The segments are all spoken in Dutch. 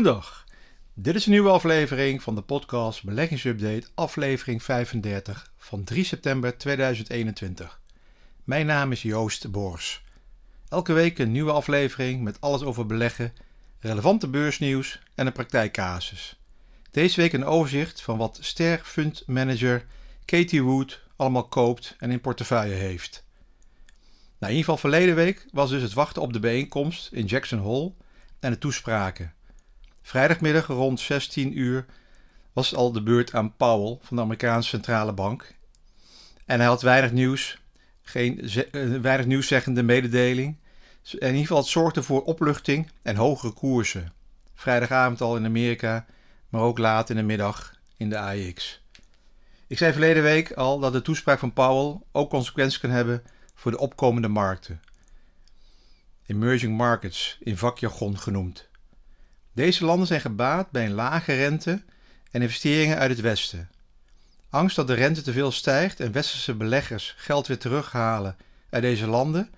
Goedendag. Dit is een nieuwe aflevering van de podcast Beleggingsupdate, aflevering 35 van 3 september 2021. Mijn naam is Joost Boors. Elke week een nieuwe aflevering met alles over beleggen, relevante beursnieuws en een praktijkcasus. Deze week een overzicht van wat Ster Fund Manager Katie Wood allemaal koopt en in portefeuille heeft. Nou, in ieder geval verleden week was dus het wachten op de bijeenkomst in Jackson Hole en de toespraken. Vrijdagmiddag rond 16 uur was al de beurt aan Powell van de Amerikaanse Centrale Bank. En hij had weinig nieuws, geen uh, weinig nieuwszeggende mededeling. In ieder geval, het zorgde voor opluchting en hogere koersen. Vrijdagavond al in Amerika, maar ook laat in de middag in de AEX. Ik zei verleden week al dat de toespraak van Powell ook consequenties kan hebben voor de opkomende markten. Emerging markets in vakjargon genoemd. Deze landen zijn gebaat bij een lage rente en investeringen uit het Westen. Angst dat de rente te veel stijgt en westerse beleggers geld weer terughalen uit deze landen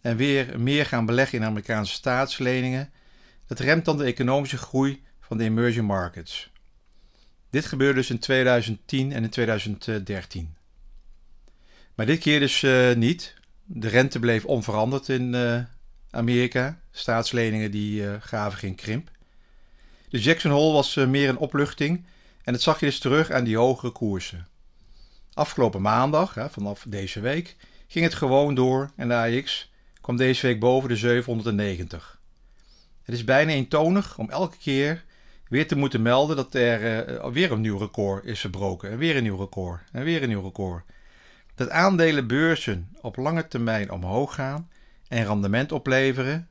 en weer meer gaan beleggen in Amerikaanse staatsleningen, dat remt dan de economische groei van de emerging markets. Dit gebeurde dus in 2010 en in 2013. Maar dit keer dus uh, niet. De rente bleef onveranderd in uh, Amerika. Staatsleningen die uh, gaven geen krimp. De Jackson Hole was uh, meer een opluchting en dat zag je dus terug aan die hogere koersen. Afgelopen maandag, vanaf deze week, ging het gewoon door en de AX kwam deze week boven de 790. Het is bijna eentonig om elke keer weer te moeten melden dat er uh, weer een nieuw record is verbroken. En weer een nieuw record. En weer een nieuw record. Dat aandelenbeurzen op lange termijn omhoog gaan en rendement opleveren,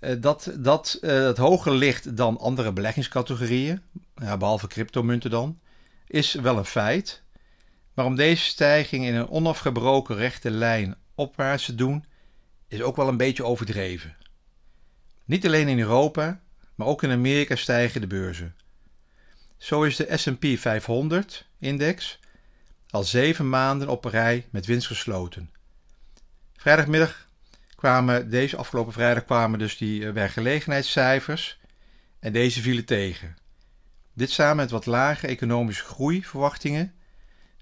dat, dat, uh, dat hoger ligt dan andere beleggingscategorieën, ja, behalve cryptomunten dan, is wel een feit. Maar om deze stijging in een onafgebroken rechte lijn opwaarts te doen, is ook wel een beetje overdreven. Niet alleen in Europa, maar ook in Amerika stijgen de beurzen. Zo is de SP 500-index al zeven maanden op rij met winst gesloten. Vrijdagmiddag kwamen, deze afgelopen vrijdag kwamen dus die werkgelegenheidscijfers en deze vielen tegen. Dit samen met wat lage economische groeiverwachtingen.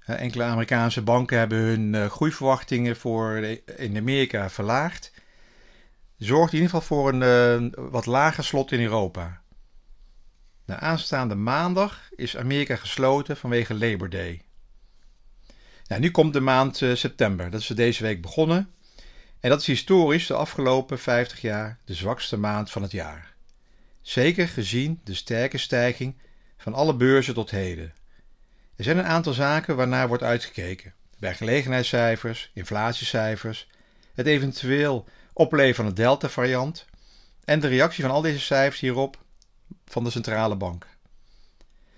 Enkele Amerikaanse banken hebben hun groeiverwachtingen voor in Amerika verlaagd zorgt in ieder geval voor een wat lager slot in Europa. De aanstaande maandag is Amerika gesloten vanwege Labor Day. Nou, nu komt de maand september, dat is deze week begonnen. En dat is historisch de afgelopen 50 jaar de zwakste maand van het jaar. Zeker gezien de sterke stijging van alle beurzen tot heden. Er zijn een aantal zaken waarnaar wordt uitgekeken: werkgelegenheidscijfers, inflatiecijfers, het eventueel opleven van de Delta-variant en de reactie van al deze cijfers hierop van de centrale bank.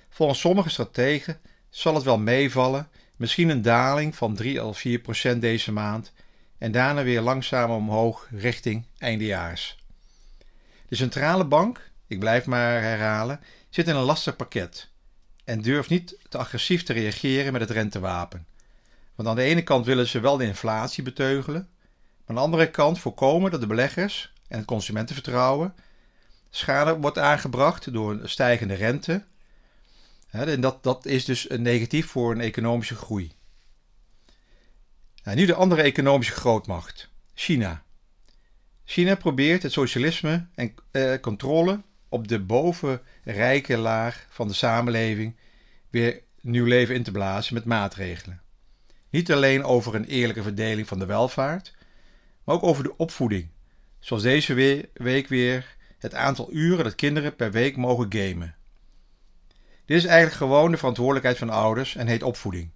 Volgens sommige strategen zal het wel meevallen, misschien een daling van 3 of 4 procent deze maand en daarna weer langzaam omhoog richting eindejaars. De centrale bank, ik blijf maar herhalen, zit in een lastig pakket en durft niet te agressief te reageren met het rentewapen. Want aan de ene kant willen ze wel de inflatie beteugelen, aan de andere kant voorkomen dat de beleggers en het consumentenvertrouwen schade wordt aangebracht door een stijgende rente. En dat, dat is dus negatief voor een economische groei. Nou, nu de andere economische grootmacht, China. China probeert het socialisme en eh, controle op de bovenrijke laag van de samenleving weer nieuw leven in te blazen met maatregelen. Niet alleen over een eerlijke verdeling van de welvaart, maar ook over de opvoeding. Zoals deze week weer het aantal uren dat kinderen per week mogen gamen. Dit is eigenlijk gewoon de verantwoordelijkheid van ouders en heet opvoeding.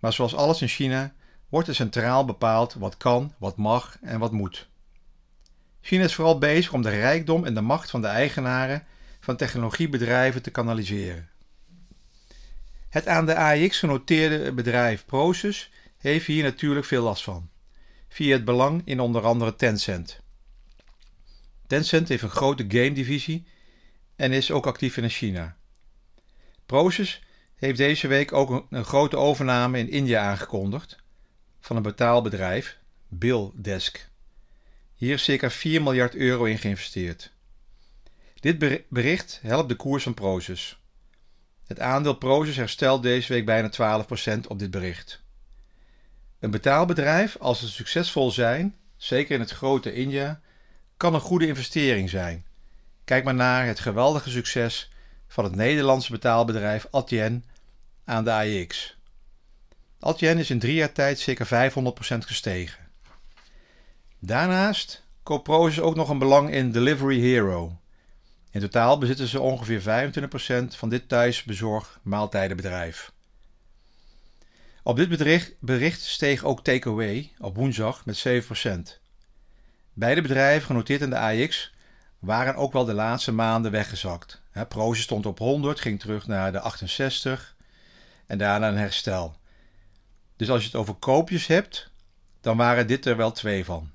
Maar zoals alles in China wordt er centraal bepaald wat kan, wat mag en wat moet. China is vooral bezig om de rijkdom en de macht van de eigenaren van technologiebedrijven te kanaliseren. Het aan de AIX genoteerde bedrijf Proces heeft hier natuurlijk veel last van via het belang in onder andere Tencent. Tencent heeft een grote game-divisie en is ook actief in China. Proces heeft deze week ook een, een grote overname in India aangekondigd van een betaalbedrijf, BillDesk. Hier is circa 4 miljard euro in geïnvesteerd. Dit bericht helpt de koers van Prozus. Het aandeel Prozus herstelt deze week bijna 12% op dit bericht. Een betaalbedrijf, als ze succesvol zijn, zeker in het grote India, kan een goede investering zijn. Kijk maar naar het geweldige succes van het Nederlandse betaalbedrijf Adyen aan de AEX. Adyen is in drie jaar tijd zeker 500% gestegen. Daarnaast koopt Prozus ook nog een belang in Delivery Hero. In totaal bezitten ze ongeveer 25% van dit thuisbezorg maaltijdenbedrijf. Op dit bericht, steeg ook Takeaway op woensdag met 7%. Beide bedrijven, genoteerd in de AX, waren ook wel de laatste maanden weggezakt. Proze stond op 100, ging terug naar de 68 en daarna een herstel. Dus als je het over koopjes hebt, dan waren dit er wel twee van.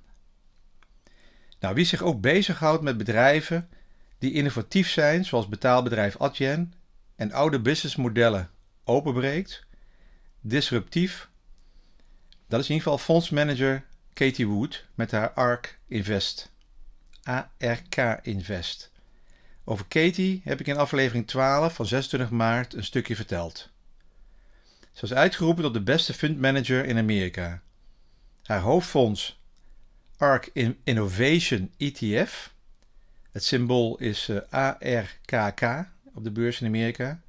Nou, wie zich ook bezighoudt met bedrijven die innovatief zijn, zoals betaalbedrijf Adyen, en oude businessmodellen openbreekt, disruptief, dat is in ieder geval fondsmanager Katie Wood met haar ARK Invest. ARK Invest. Over Katie heb ik in aflevering 12 van 26 maart een stukje verteld. Ze was uitgeroepen tot de beste fundmanager in Amerika. Haar hoofdfonds ARK Innovation ETF, het symbool is eh, ARKK op de beurs in Amerika,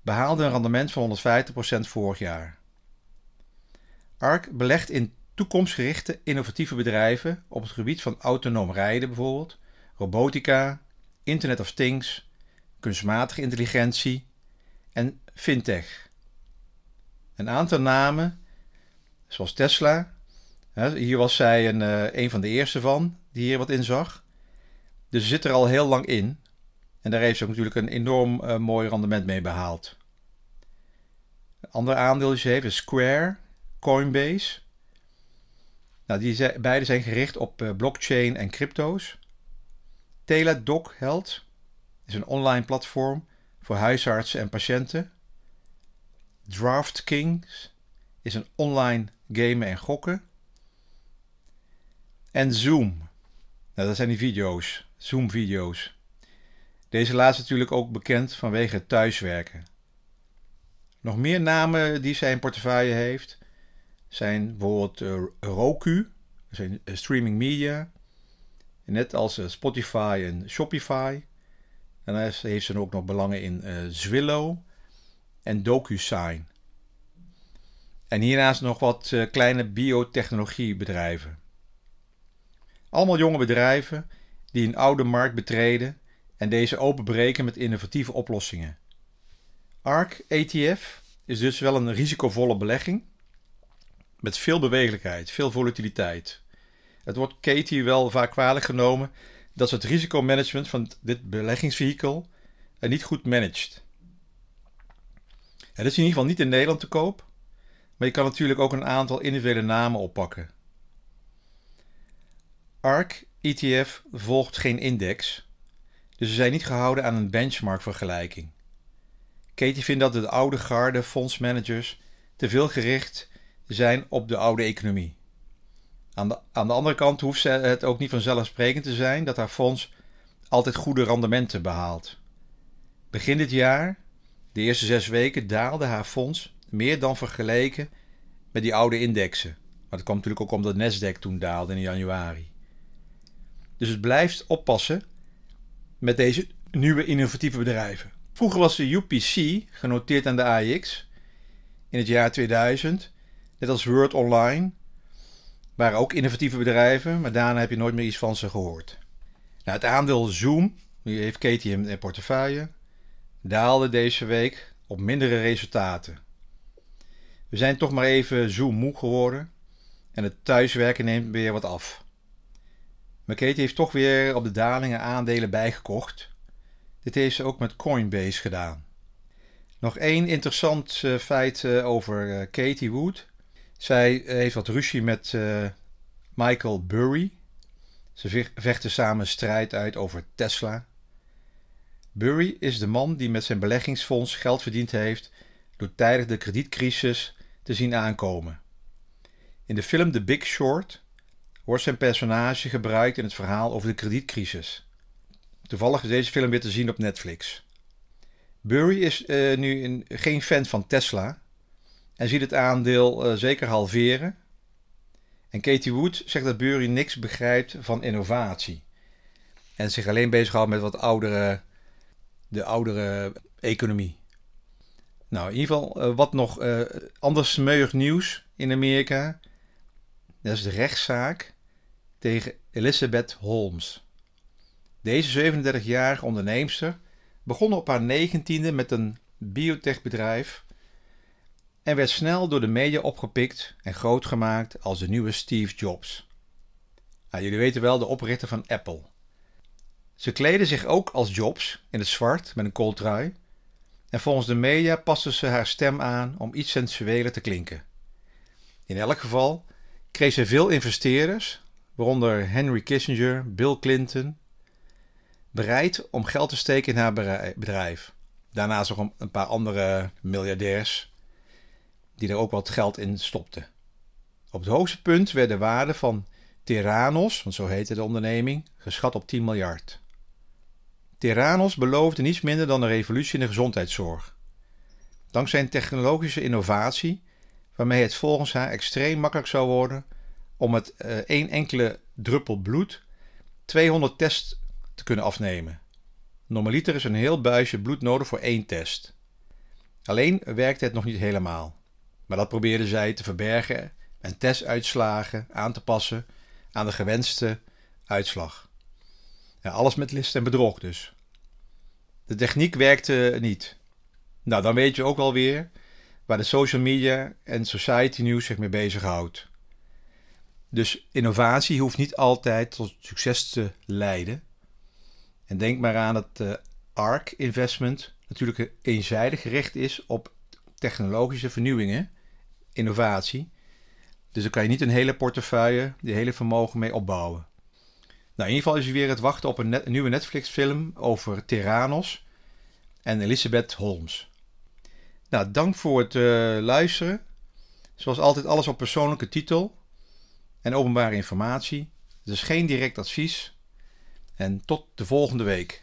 behaalde een rendement van 150% vorig jaar. ARK belegt in toekomstgerichte innovatieve bedrijven op het gebied van autonoom rijden bijvoorbeeld, robotica, Internet of Things, kunstmatige intelligentie en fintech. Een aantal namen, zoals Tesla, hier was zij een, eh, een van de eerste van die hier wat in zag. Dus ze zit er al heel lang in. En daar heeft ze ook natuurlijk een enorm uh, mooi rendement mee behaald. Een ander aandeel ze heeft Square, Coinbase. Nou, die beide zijn gericht op uh, blockchain en crypto's. Teladoc Health is een online platform voor huisartsen en patiënten. DraftKings is een online gamen en gokken. En Zoom. Nou, dat zijn die video's, Zoom-video's. Deze laatste natuurlijk ook bekend vanwege het thuiswerken. Nog meer namen die zij in portefeuille heeft zijn bijvoorbeeld uh, Roku, zijn uh, streaming media, net als uh, Spotify en Shopify. En dan heeft ze ook nog belangen in Zwillow en DocuSign. En hiernaast nog wat kleine biotechnologiebedrijven. Allemaal jonge bedrijven die een oude markt betreden en deze openbreken met innovatieve oplossingen. ARK ETF is dus wel een risicovolle belegging met veel bewegelijkheid, veel volatiliteit. Het wordt Katie wel vaak kwalijk genomen dat ze het risicomanagement van dit beleggingsvehikel niet goed managt. Het is in ieder geval niet in Nederland te koop, maar je kan natuurlijk ook een aantal individuele namen oppakken. ARK ETF volgt geen index, dus ze zijn niet gehouden aan een benchmark-vergelijking. Katie vindt dat de oude garde fondsmanagers te veel gericht zijn op de oude economie. Aan de, aan de andere kant hoeft het ook niet vanzelfsprekend te zijn dat haar fonds altijd goede rendementen behaalt. Begin dit jaar, de eerste zes weken, daalde haar fonds meer dan vergeleken met die oude indexen. Maar dat kwam natuurlijk ook omdat Nasdaq toen daalde in januari. Dus het blijft oppassen met deze nieuwe innovatieve bedrijven. Vroeger was de UPC genoteerd aan de AX in het jaar 2000, net als Word Online. Waren ook innovatieve bedrijven, maar daarna heb je nooit meer iets van ze gehoord. Nou, het aandeel Zoom, die heeft Katie in portefeuille, daalde deze week op mindere resultaten. We zijn toch maar even Zoom moe geworden en het thuiswerken neemt weer wat af. McKay heeft toch weer op de dalingen aandelen bijgekocht. Dit heeft ze ook met Coinbase gedaan. Nog één interessant uh, feit uh, over uh, Katie Wood. Zij heeft wat ruzie met Michael Burry. Ze vechten samen strijd uit over Tesla. Burry is de man die met zijn beleggingsfonds geld verdiend heeft door tijdens de kredietcrisis te zien aankomen. In de film The Big Short wordt zijn personage gebruikt in het verhaal over de kredietcrisis. Toevallig is deze film weer te zien op Netflix. Burry is uh, nu een, geen fan van Tesla en ziet het aandeel uh, zeker halveren. En Katie Wood zegt dat Burry niks begrijpt van innovatie en zich alleen bezighoudt met wat oudere, de oudere economie. Nou, in ieder geval uh, wat nog anders smeuig nieuws in Amerika. Dat is de rechtszaak tegen Elizabeth Holmes. Deze 37-jarige onderneemster begon op haar negentiende met een biotechbedrijf en werd snel door de media opgepikt en groot gemaakt als de nieuwe Steve Jobs. Nou, jullie weten wel, de oprichter van Apple. Ze kleedde zich ook als Jobs in het zwart met een kooltrui en volgens de media paste ze haar stem aan om iets sensueler te klinken. In elk geval kreeg ze veel investeerders, waaronder Henry Kissinger, Bill Clinton, bereid om geld te steken in haar bedrijf. Daarnaast nog een paar andere miljardairs die er ook wat geld in stopten. Op het hoogste punt werd de waarde van Terranos, want zo heette de onderneming, geschat op 10 miljard. Terranos beloofde niets minder dan een revolutie in de gezondheidszorg. Dankzij een technologische innovatie, waarmee het volgens haar extreem makkelijk zou worden om met uh, één enkele druppel bloed 200 tests te kunnen afnemen. Normaliter is een heel buisje bloed nodig voor één test. Alleen werkte het nog niet helemaal. Maar dat probeerde zij te verbergen en testuitslagen aan te passen aan de gewenste uitslag. Ja, alles met list en bedrog dus. De techniek werkte niet. Nou, dan weet je ook wel weer waar de social media en society news zich mee bezighoudt. Dus innovatie hoeft niet altijd tot succes te leiden. En denk maar aan dat uh, ARK investment natuurlijk eenzijdig gericht is op technologische vernieuwingen, innovatie. Dus daar kan je niet een hele portefeuille, die hele vermogen mee opbouwen. Nou, in ieder geval is er weer het wachten op een, nieuwe Netflix-film over Terranos en Elizabeth Holmes. Nou, dank voor het uh, luisteren. Zoals altijd alles op persoonlijke titel en openbare informatie. Is geen direct advies. En tot de volgende week.